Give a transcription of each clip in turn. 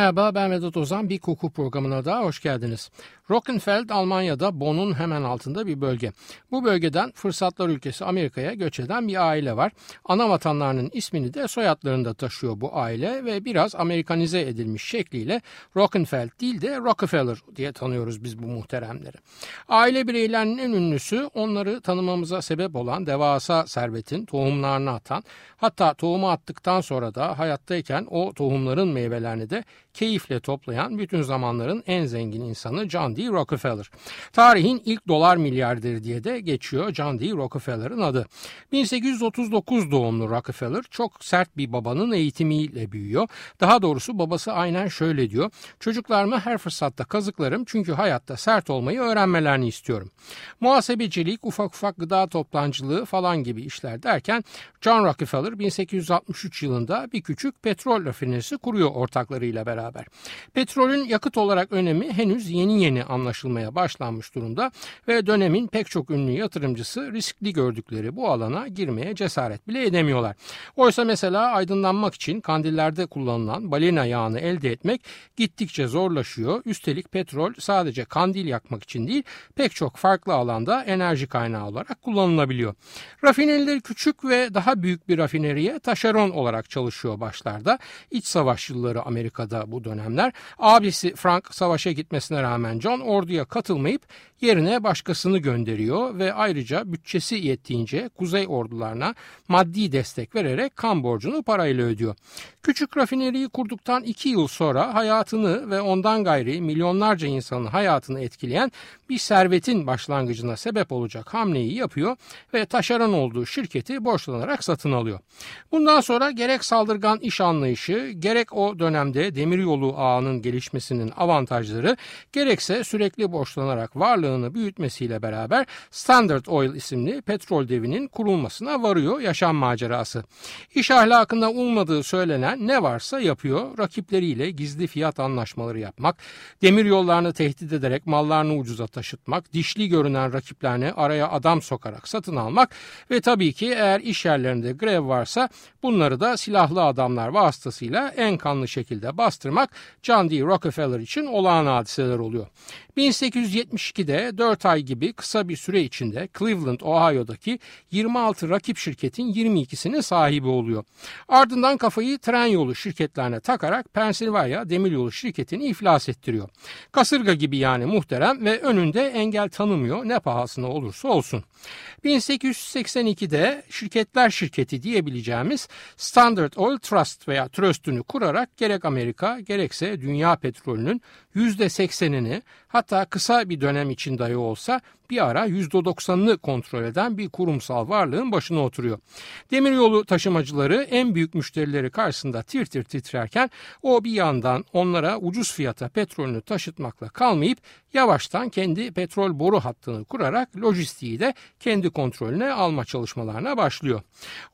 Merhaba ben Vedat Ozan. Bir koku programına daha hoş geldiniz. Rockenfeld Almanya'da Bonn'un hemen altında bir bölge. Bu bölgeden fırsatlar ülkesi Amerika'ya göç eden bir aile var. Ana vatanlarının ismini de soyadlarında taşıyor bu aile ve biraz Amerikanize edilmiş şekliyle Rockenfeld değil de Rockefeller diye tanıyoruz biz bu muhteremleri. Aile bireylerinin en ünlüsü onları tanımamıza sebep olan devasa servetin tohumlarını atan hatta tohumu attıktan sonra da hayattayken o tohumların meyvelerini de keyifle toplayan bütün zamanların en zengin insanı John D. Rockefeller. Tarihin ilk dolar milyarderi diye de geçiyor John D. Rockefeller'ın adı. 1839 doğumlu Rockefeller çok sert bir babanın eğitimiyle büyüyor. Daha doğrusu babası aynen şöyle diyor. Çocuklarımı her fırsatta kazıklarım çünkü hayatta sert olmayı öğrenmelerini istiyorum. Muhasebecilik, ufak ufak gıda toplancılığı falan gibi işler derken John Rockefeller 1863 yılında bir küçük petrol rafinerisi kuruyor ortaklarıyla beraber. Petrolün yakıt olarak önemi henüz yeni yeni anlaşılmaya başlanmış durumda ve dönemin pek çok ünlü yatırımcısı riskli gördükleri bu alana girmeye cesaret bile edemiyorlar. Oysa mesela aydınlanmak için kandillerde kullanılan balina yağını elde etmek gittikçe zorlaşıyor. Üstelik petrol sadece kandil yakmak için değil pek çok farklı alanda enerji kaynağı olarak kullanılabiliyor. Rafinerileri küçük ve daha büyük bir rafineriye taşeron olarak çalışıyor başlarda. İç savaş yılları Amerika'da bu dönemler. Abisi Frank savaşa gitmesine rağmen John orduya katılmayıp yerine başkasını gönderiyor ve ayrıca bütçesi yettiğince kuzey ordularına maddi destek vererek kan borcunu parayla ödüyor. Küçük rafineriyi kurduktan iki yıl sonra hayatını ve ondan gayri milyonlarca insanın hayatını etkileyen bir servetin başlangıcına sebep olacak hamleyi yapıyor ve taşeron olduğu şirketi borçlanarak satın alıyor. Bundan sonra gerek saldırgan iş anlayışı, gerek o dönemde demiryolu ağının gelişmesinin avantajları, gerekse sürekli borçlanarak varlığını büyütmesiyle beraber Standard Oil isimli petrol devinin kurulmasına varıyor yaşam macerası. İş ahlakında olmadığı söylenen ne varsa yapıyor. Rakipleriyle gizli fiyat anlaşmaları yapmak, demir yollarını tehdit ederek mallarını ucuza taşıtmak, dişli görünen rakiplerini araya adam sokarak satın almak ve tabii ki eğer iş yerlerinde grev varsa bunları da silahlı adamlar vasıtasıyla en kanlı şekilde bastırmak John D. Rockefeller için olağan hadiseler oluyor. 1872'de 4 ay gibi kısa bir süre içinde Cleveland, Ohio'daki 26 rakip şirketin 22'sinin sahibi oluyor. Ardından kafayı tren yolu şirketlerine takarak Pennsylvania demiryolu şirketini iflas ettiriyor. Kasırga gibi yani muhterem ve önünde engel tanımıyor ne pahasına olursa olsun. 1882'de şirketler şirketi diyebileceğimiz Standard Oil Trust veya Trust'ünü kurarak gerek Amerika gerekse dünya petrolünün %80'ini hatta kısa bir dönem için dahi olsa bir ara %90'ını kontrol eden bir kurumsal varlığın başına oturuyor. Demiryolu taşımacıları en büyük müşterileri karşısında tir tir titrerken o bir yandan onlara ucuz fiyata petrolünü taşıtmakla kalmayıp yavaştan kendi petrol boru hattını kurarak lojistiği de kendi kontrolüne alma çalışmalarına başlıyor.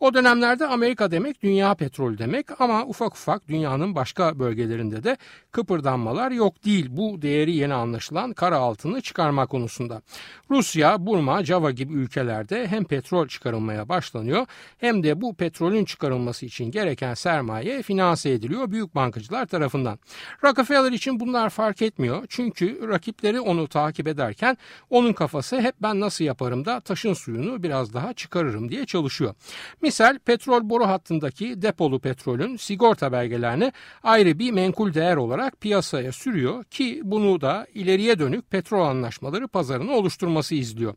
O dönemlerde Amerika demek dünya petrol demek ama ufak ufak dünyanın başka bölgelerinde de kıpırdanmalar yok değil bu değeri yeni anlaşılan kara altını çıkarma konusunda. Rusya, Burma, Java gibi ülkelerde hem petrol çıkarılmaya başlanıyor hem de bu petrolün çıkarılması için gereken sermaye finanse ediliyor büyük bankacılar tarafından. Rockefeller için bunlar fark etmiyor çünkü rakipleri onu takip ederken onun kafası hep ben nasıl yaparım da taşın suyunu biraz daha çıkarırım diye çalışıyor. Misal petrol boru hattındaki depolu petrolün sigorta belgelerini ayrı bir menkul değer olarak piyasaya sürüyor ki bunu da ileriye dönük petrol anlaşmaları pazarını oluşturması izliyor.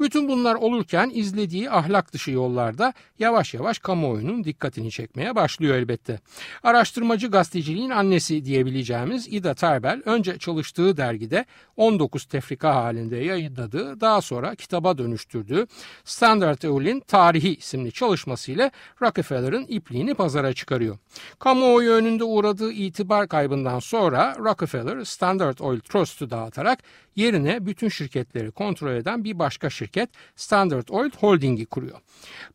Bütün bunlar olurken izlediği ahlak dışı yollarda yavaş yavaş kamuoyunun dikkatini çekmeye başlıyor elbette. Araştırmacı gazeteciliğin annesi diyebileceğimiz Ida Tarbell önce çalıştığı dergide 19 tefrika halinde yayınladığı daha sonra kitaba dönüştürdüğü Standard Oil'in Tarihi isimli çalışmasıyla Rockefeller'ın ipliğini pazara çıkarıyor. Kamuoyu önünde uğradığı itibar kaybından sonra Rockefeller Standard Oil Trust'u dağıtarak yerine bütün şirketleri kontrol eden bir başka şirket Standard Oil Holding'i kuruyor.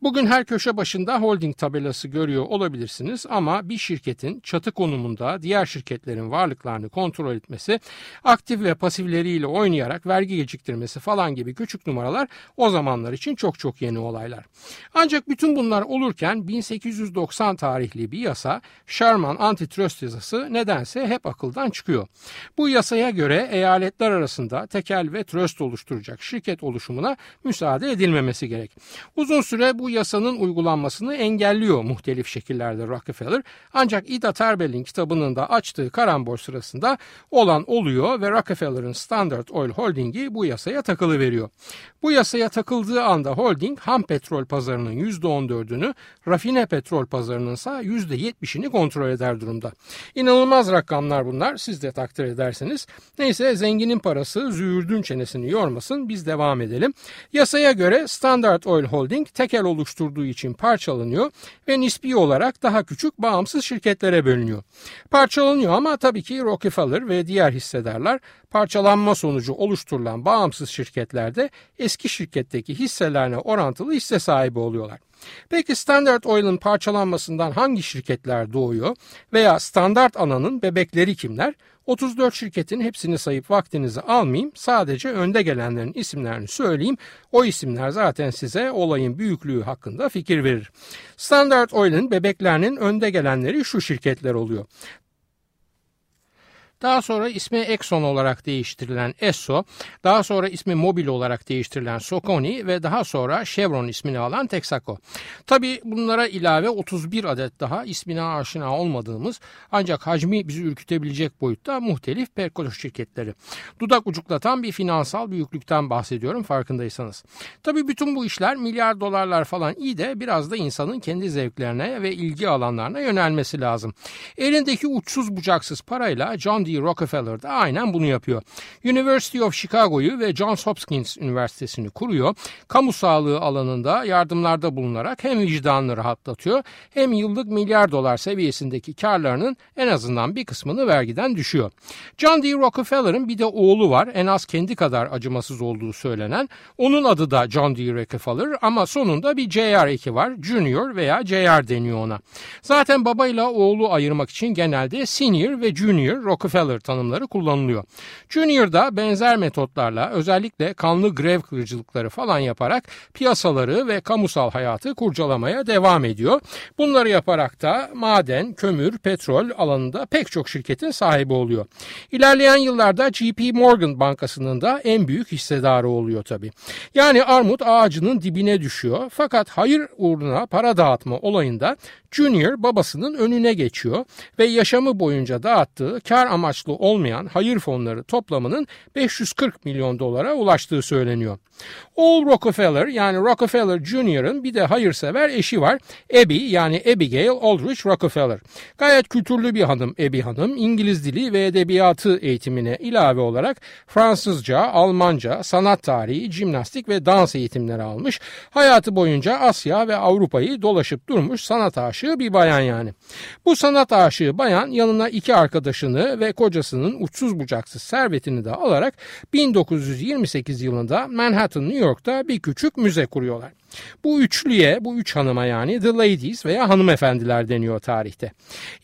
Bugün her köşe başında holding tabelası görüyor olabilirsiniz ama bir şirketin çatı konumunda diğer şirketlerin varlıklarını kontrol etmesi, aktif ve pasifleriyle oynayarak vergi geciktirmesi falan gibi küçük numaralar o zamanlar için çok çok yeni olaylar. Ancak bütün bunlar olurken 1890 tarihli bir yasa Sherman Antitrust yasası nedense hep akıldan çıkıyor. Bu yasaya göre eyaletler arasında tekel ve trust oluşturacak şirket oluşumuna müsaade edilmemesi gerek. Uzun süre bu yasanın uygulanmasını engelliyor muhtelif şekillerde Rockefeller ancak Ida Terbell'in kitabının da açtığı karambol sırasında olan oluyor ve Rockefeller'ın Standard Oil Holding'i bu yasaya takılı veriyor. Bu yasaya takıldığı anda holding ham petrol pazarının %14'ünü, rafine petrol pazarının ise %70'ini kontrol eder durumda. İnanılmaz rakamlar bunlar siz de takdir ederseniz. Neyse zenginin parası züğürdün çenesini yormasın biz devam edelim. Yasaya göre Standard Oil Holding tekel oluşturduğu için parçalanıyor ve nispi olarak daha küçük bağımsız şirketlere bölünüyor. Parçalanıyor ama tabii ki Rockefeller ve diğer hissedarlar parçalanma sonucu oluşturulan bağımsız şirketlerde eski şirketteki hisselerine orantılı hisse sahibi oluyorlar. Peki Standard Oil'ın parçalanmasından hangi şirketler doğuyor veya Standart Ana'nın bebekleri kimler? 34 şirketin hepsini sayıp vaktinizi almayayım. Sadece önde gelenlerin isimlerini söyleyeyim. O isimler zaten size olayın büyüklüğü hakkında fikir verir. Standard Oil'in bebeklerinin önde gelenleri şu şirketler oluyor. Daha sonra ismi Exxon olarak değiştirilen Esso, daha sonra ismi Mobil olarak değiştirilen Soconi ve daha sonra Chevron ismini alan Texaco. Tabi bunlara ilave 31 adet daha ismine aşina olmadığımız ancak hacmi bizi ürkütebilecek boyutta muhtelif petrol şirketleri. Dudak ucuklatan bir finansal büyüklükten bahsediyorum farkındaysanız. Tabi bütün bu işler milyar dolarlar falan iyi de biraz da insanın kendi zevklerine ve ilgi alanlarına yönelmesi lazım. Elindeki uçsuz bucaksız parayla John D. Rockefeller da aynen bunu yapıyor. University of Chicago'yu ve Johns Hopkins Üniversitesi'ni kuruyor. Kamu sağlığı alanında yardımlarda bulunarak hem vicdanını rahatlatıyor hem yıllık milyar dolar seviyesindeki karlarının en azından bir kısmını vergiden düşüyor. John D. Rockefeller'ın bir de oğlu var. En az kendi kadar acımasız olduğu söylenen. Onun adı da John D. Rockefeller ama sonunda bir JR eki var. Junior veya JR deniyor ona. Zaten babayla oğlu ayırmak için genelde Senior ve Junior Rockefeller tanımları kullanılıyor. Junior'da benzer metotlarla özellikle kanlı grev kırıcılıkları falan yaparak piyasaları ve kamusal hayatı kurcalamaya devam ediyor. Bunları yaparak da maden, kömür, petrol alanında pek çok şirketin sahibi oluyor. İlerleyen yıllarda JP Morgan Bankası'nın da en büyük hissedarı oluyor tabii. Yani armut ağacının dibine düşüyor fakat hayır uğruna para dağıtma olayında Junior babasının önüne geçiyor ve yaşamı boyunca dağıttığı kar amaçlı olmayan hayır fonları toplamının 540 milyon dolara ulaştığı söyleniyor. Oğul Rockefeller yani Rockefeller Jr.'ın bir de hayırsever eşi var. Abby yani Abigail Aldrich Rockefeller. Gayet kültürlü bir hanım Abby Hanım. İngiliz dili ve edebiyatı eğitimine ilave olarak Fransızca, Almanca, sanat tarihi, jimnastik ve dans eğitimleri almış. Hayatı boyunca Asya ve Avrupa'yı dolaşıp durmuş sanat aşığı bir bayan yani. Bu sanat aşığı bayan yanına iki arkadaşını ve kocasının uçsuz bucaksız servetini de alarak 1928 yılında Manhattan, New York'ta bir küçük müze kuruyorlar. Bu üçlüye, bu üç hanıma yani The Ladies veya hanımefendiler deniyor tarihte.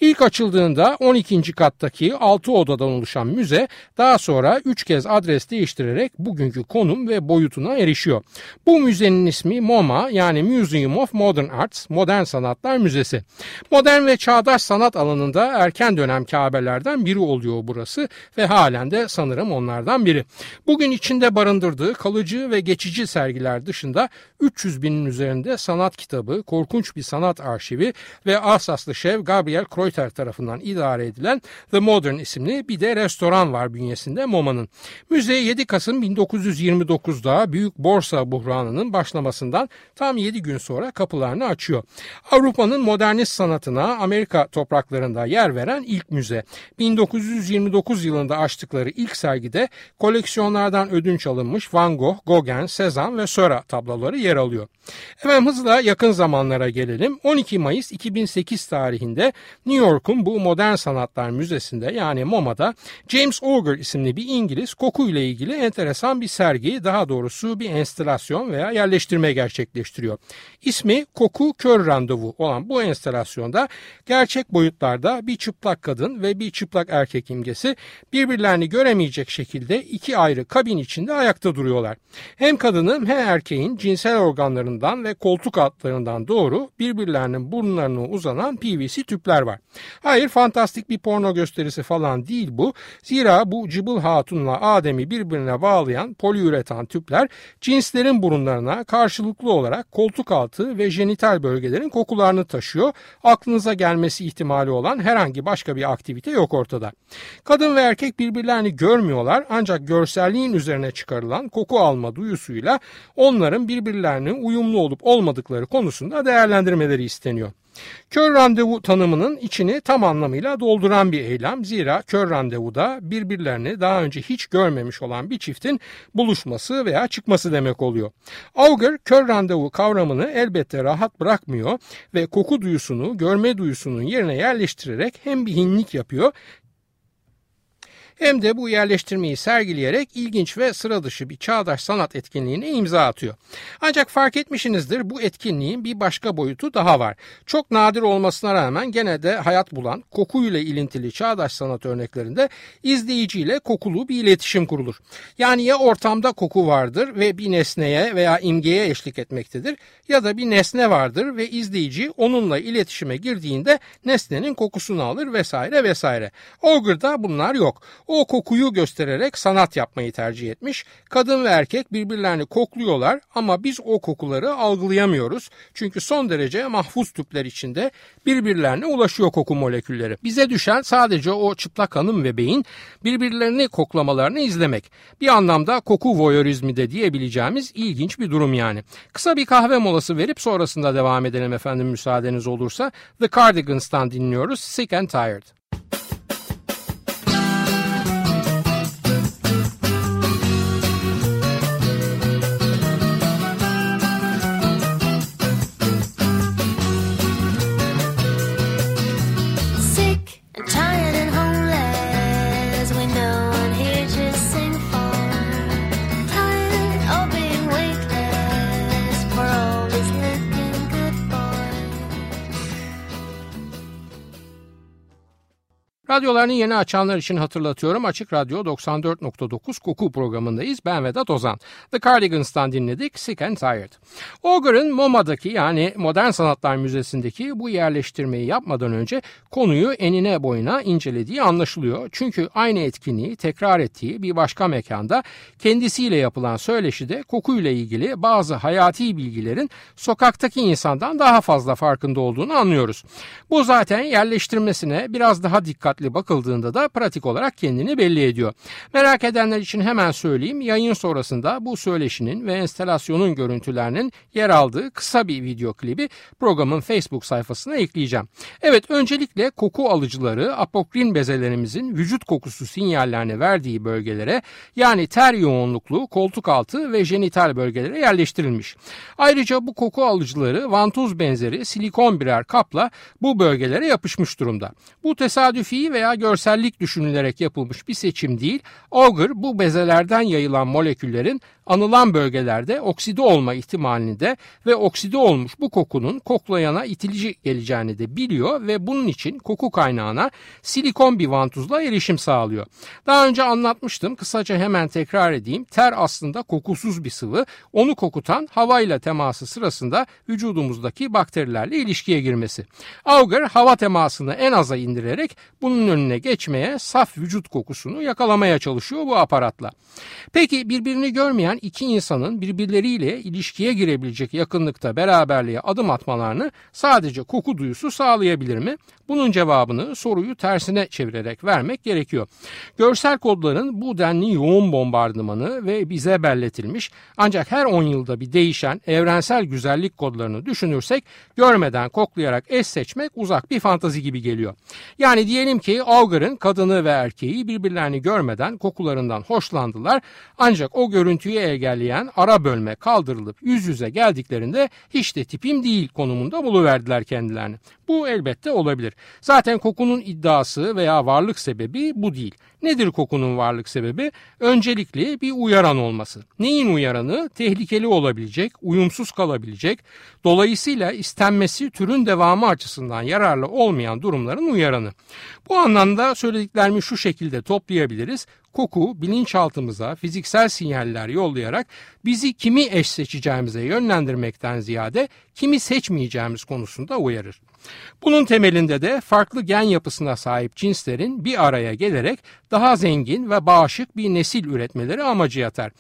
İlk açıldığında 12. kattaki 6 odadan oluşan müze daha sonra 3 kez adres değiştirerek bugünkü konum ve boyutuna erişiyor. Bu müzenin ismi MoMA yani Museum of Modern Arts, Modern Sanatlar Müzesi. Modern ve çağdaş sanat alanında erken dönem kabelerden biri oluyor burası ve halen de sanırım onlardan biri. Bugün içinde barındırdığı kalıcı ve geçici sergiler dışında 300 200 binin üzerinde sanat kitabı, korkunç bir sanat arşivi ve Alsaslı şev Gabriel Kreuter tarafından idare edilen The Modern isimli bir de restoran var bünyesinde MoMA'nın. Müze 7 Kasım 1929'da büyük borsa buhranının başlamasından tam 7 gün sonra kapılarını açıyor. Avrupa'nın modernist sanatına Amerika topraklarında yer veren ilk müze. 1929 yılında açtıkları ilk sergide koleksiyonlardan ödünç alınmış Van Gogh, Gauguin, Cezanne ve Seurat tabloları yer alıyor. Ediyor. Efendim hızla yakın zamanlara gelelim. 12 Mayıs 2008 tarihinde New York'un bu Modern Sanatlar Müzesi'nde yani MoMA'da James Auger isimli bir İngiliz kokuyla ilgili enteresan bir sergi daha doğrusu bir enstelasyon veya yerleştirme gerçekleştiriyor. İsmi Koku Kör Randevu olan bu enstelasyonda gerçek boyutlarda bir çıplak kadın ve bir çıplak erkek imgesi birbirlerini göremeyecek şekilde iki ayrı kabin içinde ayakta duruyorlar. Hem kadının hem erkeğin cinsel organlarından ve koltuk altlarından doğru birbirlerinin burunlarına uzanan PVC tüpler var. Hayır fantastik bir porno gösterisi falan değil bu. Zira bu Cıbıl Hatun'la Adem'i birbirine bağlayan poliüretan tüpler cinslerin burunlarına karşılıklı olarak koltuk altı ve jenital bölgelerin kokularını taşıyor. Aklınıza gelmesi ihtimali olan herhangi başka bir aktivite yok ortada. Kadın ve erkek birbirlerini görmüyorlar ancak görselliğin üzerine çıkarılan koku alma duyusuyla onların birbirlerinin uyumlu olup olmadıkları konusunda değerlendirmeleri isteniyor. Kör randevu tanımının içini tam anlamıyla dolduran bir eylem. Zira kör randevuda birbirlerini daha önce hiç görmemiş olan bir çiftin buluşması veya çıkması demek oluyor. Auger kör randevu kavramını elbette rahat bırakmıyor ve koku duyusunu görme duyusunun yerine yerleştirerek hem bir hinlik yapıyor hem de bu yerleştirmeyi sergileyerek ilginç ve sıra dışı bir çağdaş sanat etkinliğine imza atıyor. Ancak fark etmişsinizdir bu etkinliğin bir başka boyutu daha var. Çok nadir olmasına rağmen gene de hayat bulan kokuyla ilintili çağdaş sanat örneklerinde izleyiciyle kokulu bir iletişim kurulur. Yani ya ortamda koku vardır ve bir nesneye veya imgeye eşlik etmektedir ya da bir nesne vardır ve izleyici onunla iletişime girdiğinde nesnenin kokusunu alır vesaire vesaire. Ogre'da bunlar yok. O kokuyu göstererek sanat yapmayı tercih etmiş. Kadın ve erkek birbirlerini kokluyorlar ama biz o kokuları algılayamıyoruz. Çünkü son derece mahfuz tüpler içinde birbirlerine ulaşıyor koku molekülleri. Bize düşen sadece o çıplak hanım ve beyin birbirlerini koklamalarını izlemek. Bir anlamda koku voyeurizmi de diyebileceğimiz ilginç bir durum yani. Kısa bir kahve molası verip sonrasında devam edelim efendim müsaadeniz olursa. The Cardigans'tan dinliyoruz Sick and Tired. Radyolarını yeni açanlar için hatırlatıyorum. Açık Radyo 94.9 Koku programındayız. Ben Vedat Ozan. The Cardigans'tan dinledik Sick and Tired. Auger'ın MoMA'daki yani Modern Sanatlar Müzesi'ndeki bu yerleştirmeyi yapmadan önce konuyu enine boyuna incelediği anlaşılıyor. Çünkü aynı etkinliği tekrar ettiği bir başka mekanda kendisiyle yapılan söyleşide kokuyla ilgili bazı hayati bilgilerin sokaktaki insandan daha fazla farkında olduğunu anlıyoruz. Bu zaten yerleştirmesine biraz daha dikkatli dikkatli bakıldığında da pratik olarak kendini belli ediyor. Merak edenler için hemen söyleyeyim yayın sonrasında bu söyleşinin ve enstalasyonun görüntülerinin yer aldığı kısa bir video klibi programın Facebook sayfasına ekleyeceğim. Evet öncelikle koku alıcıları apokrin bezelerimizin vücut kokusu sinyallerini verdiği bölgelere yani ter yoğunluklu koltuk altı ve jenital bölgelere yerleştirilmiş. Ayrıca bu koku alıcıları vantuz benzeri silikon birer kapla bu bölgelere yapışmış durumda. Bu tesadüfi veya görsellik düşünülerek yapılmış bir seçim değil, Auger bu bezelerden yayılan moleküllerin anılan bölgelerde okside olma ihtimalini de ve okside olmuş bu kokunun koklayana itilici geleceğini de biliyor ve bunun için koku kaynağına silikon bir vantuzla erişim sağlıyor. Daha önce anlatmıştım kısaca hemen tekrar edeyim. Ter aslında kokusuz bir sıvı. Onu kokutan havayla teması sırasında vücudumuzdaki bakterilerle ilişkiye girmesi. Auger hava temasını en aza indirerek bunun önüne geçmeye saf vücut kokusunu yakalamaya çalışıyor bu aparatla. Peki birbirini görmeyen iki insanın birbirleriyle ilişkiye girebilecek yakınlıkta beraberliğe adım atmalarını sadece koku duyusu sağlayabilir mi? Bunun cevabını soruyu tersine çevirerek vermek gerekiyor. Görsel kodların bu denli yoğun bombardımanı ve bize belletilmiş ancak her 10 yılda bir değişen evrensel güzellik kodlarını düşünürsek görmeden koklayarak eş seçmek uzak bir fantazi gibi geliyor. Yani diyelim ki ki Auger'ın kadını ve erkeği birbirlerini görmeden kokularından hoşlandılar. Ancak o görüntüyü engelleyen ara bölme kaldırılıp yüz yüze geldiklerinde hiç de tipim değil konumunda buluverdiler kendilerini. Bu elbette olabilir. Zaten kokunun iddiası veya varlık sebebi bu değil. Nedir kokunun varlık sebebi? Öncelikle bir uyaran olması. Neyin uyaranı? Tehlikeli olabilecek, uyumsuz kalabilecek, dolayısıyla istenmesi türün devamı açısından yararlı olmayan durumların uyaranı. Bu anlamda söylediklerimi şu şekilde toplayabiliriz. Koku bilinçaltımıza fiziksel sinyaller yollayarak bizi kimi eş seçeceğimize yönlendirmekten ziyade kimi seçmeyeceğimiz konusunda uyarır. Bunun temelinde de farklı gen yapısına sahip cinslerin bir araya gelerek daha zengin ve bağışık bir nesil üretmeleri amacı yatar.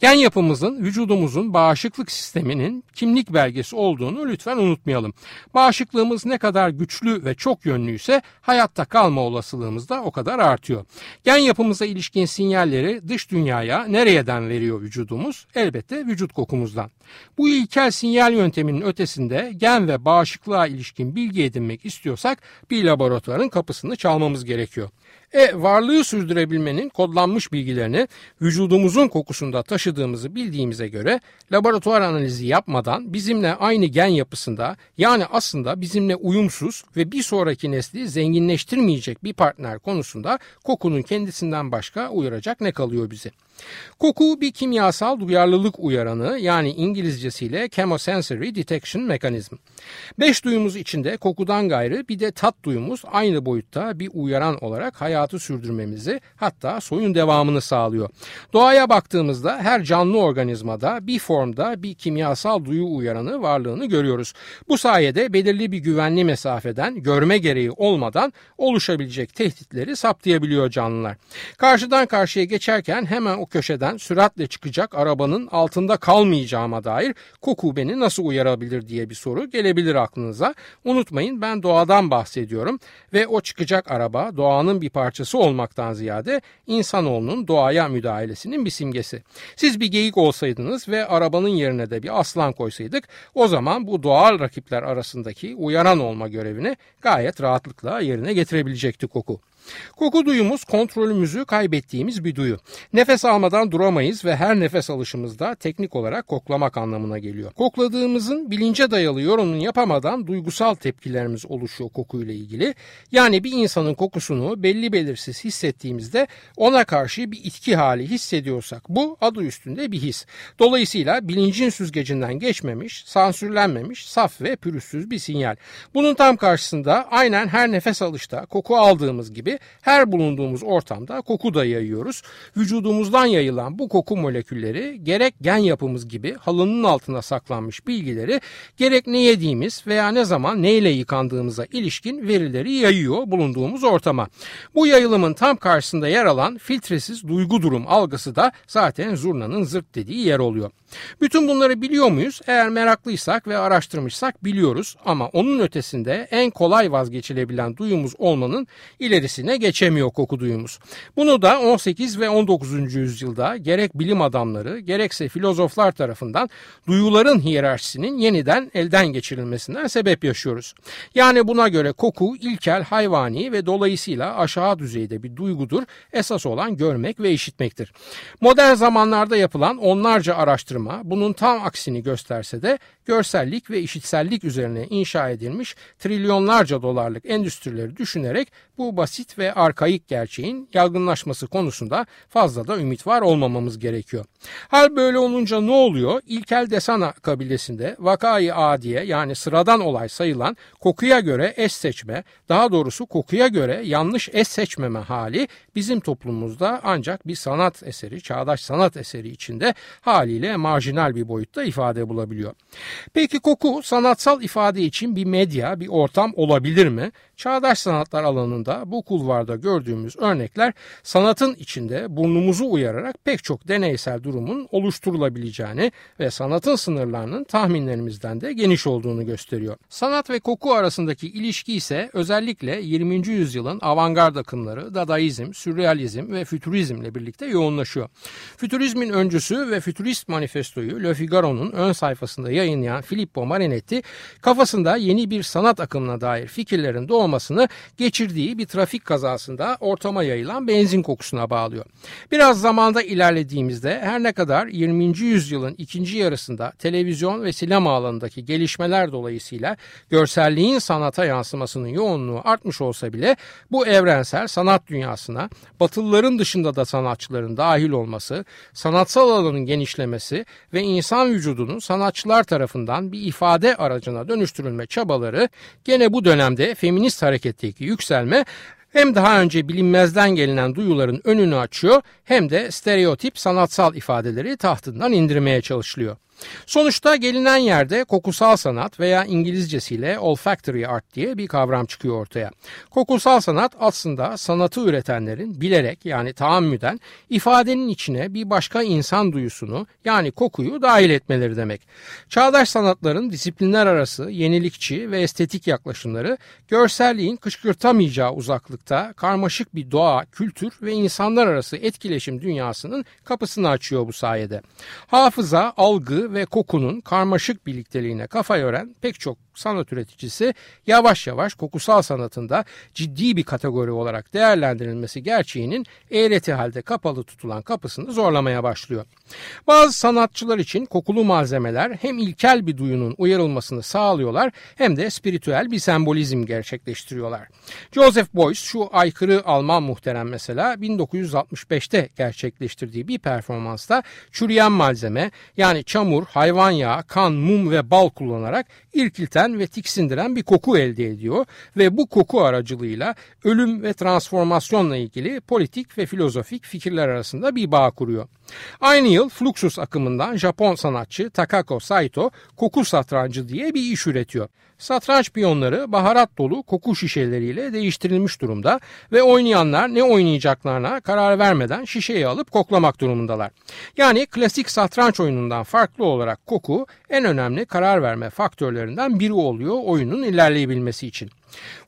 Gen yapımızın vücudumuzun bağışıklık sisteminin kimlik belgesi olduğunu lütfen unutmayalım. Bağışıklığımız ne kadar güçlü ve çok yönlüyse hayatta kalma olasılığımız da o kadar artıyor. Gen yapımıza ilişkin sinyalleri dış dünyaya nereden veriyor vücudumuz? Elbette vücut kokumuzdan. Bu ilkel sinyal yönteminin ötesinde gen ve bağışıklığa ilişkin bilgi edinmek istiyorsak bir laboratuvarın kapısını çalmamız gerekiyor. E varlığı sürdürebilmenin kodlanmış bilgilerini vücudumuzun kokusunda taşıdığımızı bildiğimize göre laboratuvar analizi yapmadan bizimle aynı gen yapısında yani aslında bizimle uyumsuz ve bir sonraki nesli zenginleştirmeyecek bir partner konusunda kokunun kendisinden başka uyaracak ne kalıyor bize? Koku bir kimyasal duyarlılık uyaranı yani İngilizcesiyle chemosensory detection mekanizm. Beş duyumuz içinde kokudan gayrı bir de tat duyumuz aynı boyutta bir uyaran olarak hayatı sürdürmemizi hatta soyun devamını sağlıyor. Doğaya baktığımızda her canlı organizmada bir formda bir kimyasal duyu uyaranı varlığını görüyoruz. Bu sayede belirli bir güvenli mesafeden görme gereği olmadan oluşabilecek tehditleri saptayabiliyor canlılar. Karşıdan karşıya geçerken hemen o köşeden süratle çıkacak arabanın altında kalmayacağıma dair koku beni nasıl uyarabilir diye bir soru gelebilir aklınıza. Unutmayın ben doğadan bahsediyorum ve o çıkacak araba doğanın bir parçası olmaktan ziyade insanoğlunun doğaya müdahalesinin bir simgesi. Siz bir geyik olsaydınız ve arabanın yerine de bir aslan koysaydık o zaman bu doğal rakipler arasındaki uyaran olma görevini gayet rahatlıkla yerine getirebilecekti koku. Koku duyumuz kontrolümüzü kaybettiğimiz bir duyu. Nefes almadan duramayız ve her nefes alışımızda teknik olarak koklamak anlamına geliyor. Kokladığımızın bilince dayalı yorumunu yapamadan duygusal tepkilerimiz oluşuyor kokuyla ilgili. Yani bir insanın kokusunu belli belirsiz hissettiğimizde ona karşı bir itki hali hissediyorsak bu adı üstünde bir his. Dolayısıyla bilincin süzgecinden geçmemiş, sansürlenmemiş, saf ve pürüzsüz bir sinyal. Bunun tam karşısında aynen her nefes alışta koku aldığımız gibi her bulunduğumuz ortamda koku da yayıyoruz. Vücudumuzdan yayılan bu koku molekülleri gerek gen yapımız gibi halının altına saklanmış bilgileri gerek ne yediğimiz veya ne zaman neyle yıkandığımıza ilişkin verileri yayıyor bulunduğumuz ortama. Bu yayılımın tam karşısında yer alan filtresiz duygu durum algısı da zaten zurnanın zırt dediği yer oluyor. Bütün bunları biliyor muyuz? Eğer meraklıysak ve araştırmışsak biliyoruz ama onun ötesinde en kolay vazgeçilebilen duyumuz olmanın ilerisine geçemiyor koku duyumuz. Bunu da 18 ve 19. yüzyılda gerek bilim adamları gerekse filozoflar tarafından duyuların hiyerarşisinin yeniden elden geçirilmesinden sebep yaşıyoruz. Yani buna göre koku ilkel hayvani ve dolayısıyla aşağı düzeyde bir duygudur. Esas olan görmek ve işitmektir. Modern zamanlarda yapılan onlarca araştırma bunun tam aksini gösterse de görsellik ve işitsellik üzerine inşa edilmiş trilyonlarca dolarlık endüstrileri düşünerek bu basit ve arkaik gerçeğin yaygınlaşması konusunda fazla da ümit var olmamamız gerekiyor. Hal böyle olunca ne oluyor? İlkel Desana kabilesinde vakayı adiye yani sıradan olay sayılan kokuya göre eş seçme, daha doğrusu kokuya göre yanlış eş seçmeme hali bizim toplumumuzda ancak bir sanat eseri, çağdaş sanat eseri içinde haliyle marjinal bir boyutta ifade bulabiliyor. Peki koku sanatsal ifade için bir medya, bir ortam olabilir mi? Çağdaş sanatlar alanında bu kulvarda gördüğümüz örnekler sanatın içinde burnumuzu uyararak pek çok deneysel durumun oluşturulabileceğini ve sanatın sınırlarının tahminlerimizden de geniş olduğunu gösteriyor. Sanat ve koku arasındaki ilişki ise özellikle 20. yüzyılın avantgard akımları, dadaizm, sürrealizm ve fütürizmle birlikte yoğunlaşıyor. Fütürizmin öncüsü ve fütürist manifestoyu Le Figaro'nun ön sayfasında yayınlayan yayınlayan Filippo Marinetti kafasında yeni bir sanat akımına dair fikirlerin doğmasını geçirdiği bir trafik kazasında ortama yayılan benzin kokusuna bağlıyor. Biraz zamanda ilerlediğimizde her ne kadar 20. yüzyılın ikinci yarısında televizyon ve sinema alanındaki gelişmeler dolayısıyla görselliğin sanata yansımasının yoğunluğu artmış olsa bile bu evrensel sanat dünyasına batılıların dışında da sanatçıların dahil olması, sanatsal alanın genişlemesi ve insan vücudunun sanatçılar tarafından bir ifade aracına dönüştürülme çabaları gene bu dönemde feminist hareketteki yükselme hem daha önce bilinmezden gelinen duyuların önünü açıyor hem de stereotip sanatsal ifadeleri tahtından indirmeye çalışılıyor. Sonuçta gelinen yerde kokusal sanat veya İngilizcesiyle olfactory art diye bir kavram çıkıyor ortaya. Kokusal sanat aslında sanatı üretenlerin bilerek yani taammüden ifadenin içine bir başka insan duyusunu yani kokuyu dahil etmeleri demek. Çağdaş sanatların disiplinler arası yenilikçi ve estetik yaklaşımları görselliğin kışkırtamayacağı uzaklıkta karmaşık bir doğa, kültür ve insanlar arası etkileşim dünyasının kapısını açıyor bu sayede. Hafıza, algı ve kokunun karmaşık birlikteliğine kafa yoran pek çok sanat üreticisi yavaş yavaş kokusal sanatında ciddi bir kategori olarak değerlendirilmesi gerçeğinin eğreti halde kapalı tutulan kapısını zorlamaya başlıyor. Bazı sanatçılar için kokulu malzemeler hem ilkel bir duyunun uyarılmasını sağlıyorlar hem de spiritüel bir sembolizm gerçekleştiriyorlar. Joseph Beuys şu aykırı Alman muhterem mesela 1965'te gerçekleştirdiği bir performansta çürüyen malzeme yani çamur, hayvan yağı, kan, mum ve bal kullanarak irkilten ve tiksindiren bir koku elde ediyor ve bu koku aracılığıyla ölüm ve transformasyonla ilgili politik ve filozofik fikirler arasında bir bağ kuruyor. Aynı yıl Fluxus akımından Japon sanatçı Takako Saito koku satrancı diye bir iş üretiyor. Satranç piyonları baharat dolu koku şişeleriyle değiştirilmiş durumda ve oynayanlar ne oynayacaklarına karar vermeden şişeyi alıp koklamak durumundalar. Yani klasik satranç oyunundan farklı olarak koku en önemli karar verme faktörlerinden biri oluyor oyunun ilerleyebilmesi için.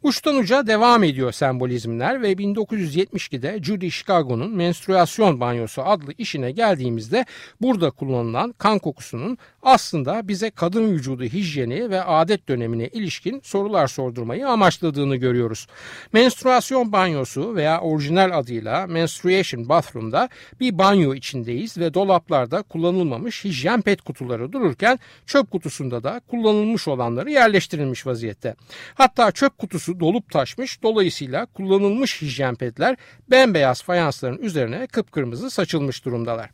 Uçtan uca devam ediyor sembolizmler ve 1972'de Judy Chicago'nun Menstruasyon Banyosu adlı işine geldiğimizde burada kullanılan kan kokusunun aslında bize kadın vücudu hijyeni ve adet dönemine ilişkin sorular sordurmayı amaçladığını görüyoruz. Menstruasyon banyosu veya orijinal adıyla Menstruation Bathroom'da bir banyo içindeyiz ve dolaplarda kullanılmamış hijyen pet kutuları dururken çöp kutusunda da kullanılmış olanları yerleştirilmiş vaziyette. Hatta çöp kutusu dolup taşmış dolayısıyla kullanılmış hijyen petler bembeyaz fayansların üzerine kıpkırmızı saçılmış durumdalar.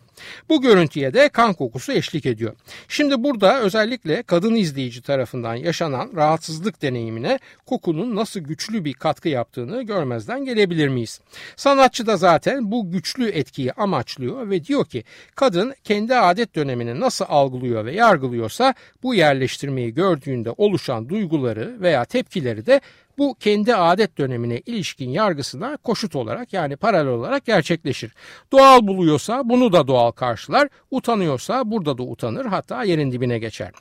Bu görüntüye de kan kokusu eşlik ediyor. Şimdi burada özellikle kadın izleyici tarafından yaşanan rahatsızlık deneyimine kokunun nasıl güçlü bir katkı yaptığını görmezden gelebilir miyiz? Sanatçı da zaten bu güçlü etkiyi amaçlıyor ve diyor ki kadın kendi adet dönemini nasıl algılıyor ve yargılıyorsa bu yerleştirmeyi gördüğünde oluşan duyguları veya tepkileri de bu kendi adet dönemine ilişkin yargısına koşut olarak yani paralel olarak gerçekleşir. Doğal buluyorsa bunu da doğal karşılar, utanıyorsa burada da utanır hatta yerin dibine geçer.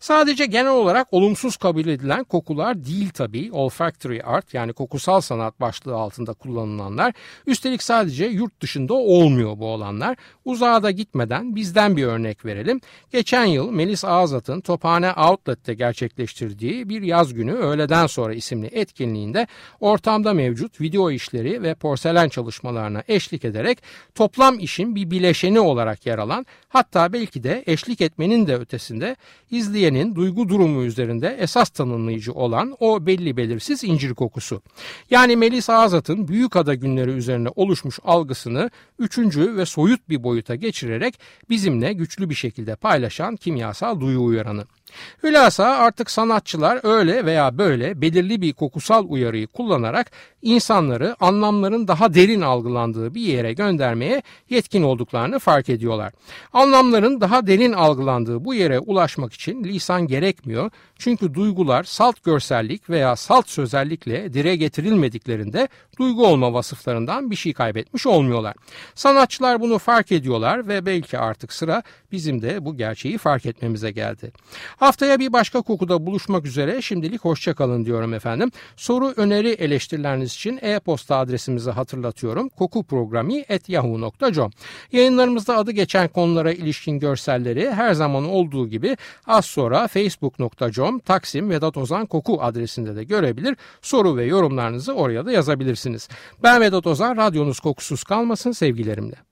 Sadece genel olarak olumsuz kabul edilen kokular değil tabii olfactory art yani kokusal sanat başlığı altında kullanılanlar. Üstelik sadece yurt dışında olmuyor bu olanlar. Uzağa da gitmeden bizden bir örnek verelim. Geçen yıl Melis Ağzat'ın Tophane Outlet'te gerçekleştirdiği bir yaz günü öğleden sonra isimli etkinliğinde ortamda mevcut video işleri ve porselen çalışmalarına eşlik ederek toplam işin bir bileşeni olarak yer alan hatta belki de eşlik etmenin de ötesinde izleyenin duygu durumu üzerinde esas tanımlayıcı olan o belli belirsiz incir kokusu. Yani Melis Azat'ın Büyükada günleri üzerine oluşmuş algısını üçüncü ve soyut bir boyuta geçirerek bizimle güçlü bir şekilde paylaşan kimyasal duyu uyaranı. Hülasa artık sanatçılar öyle veya böyle belirli bir kokusal uyarıyı kullanarak insanları anlamların daha derin algılandığı bir yere göndermeye yetkin olduklarını fark ediyorlar. Anlamların daha derin algılandığı bu yere ulaşmak için lisan gerekmiyor. Çünkü duygular salt görsellik veya salt sözellikle dire getirilmediklerinde duygu olma vasıflarından bir şey kaybetmiş olmuyorlar. Sanatçılar bunu fark ediyorlar ve belki artık sıra bizim de bu gerçeği fark etmemize geldi. Haftaya bir başka kokuda buluşmak üzere şimdilik hoşçakalın diyorum efendim. Soru, öneri, eleştirileriniz için e-posta adresimizi hatırlatıyorum. kokuprogrami.yahoo.com Yayınlarımızda adı geçen konulara ilişkin görselleri her zaman olduğu gibi az sonra facebook.com Taksim Vedat Ozan Koku adresinde de görebilir. Soru ve yorumlarınızı oraya da yazabilirsiniz. Ben Vedat Ozan, radyonuz kokusuz kalmasın sevgilerimle.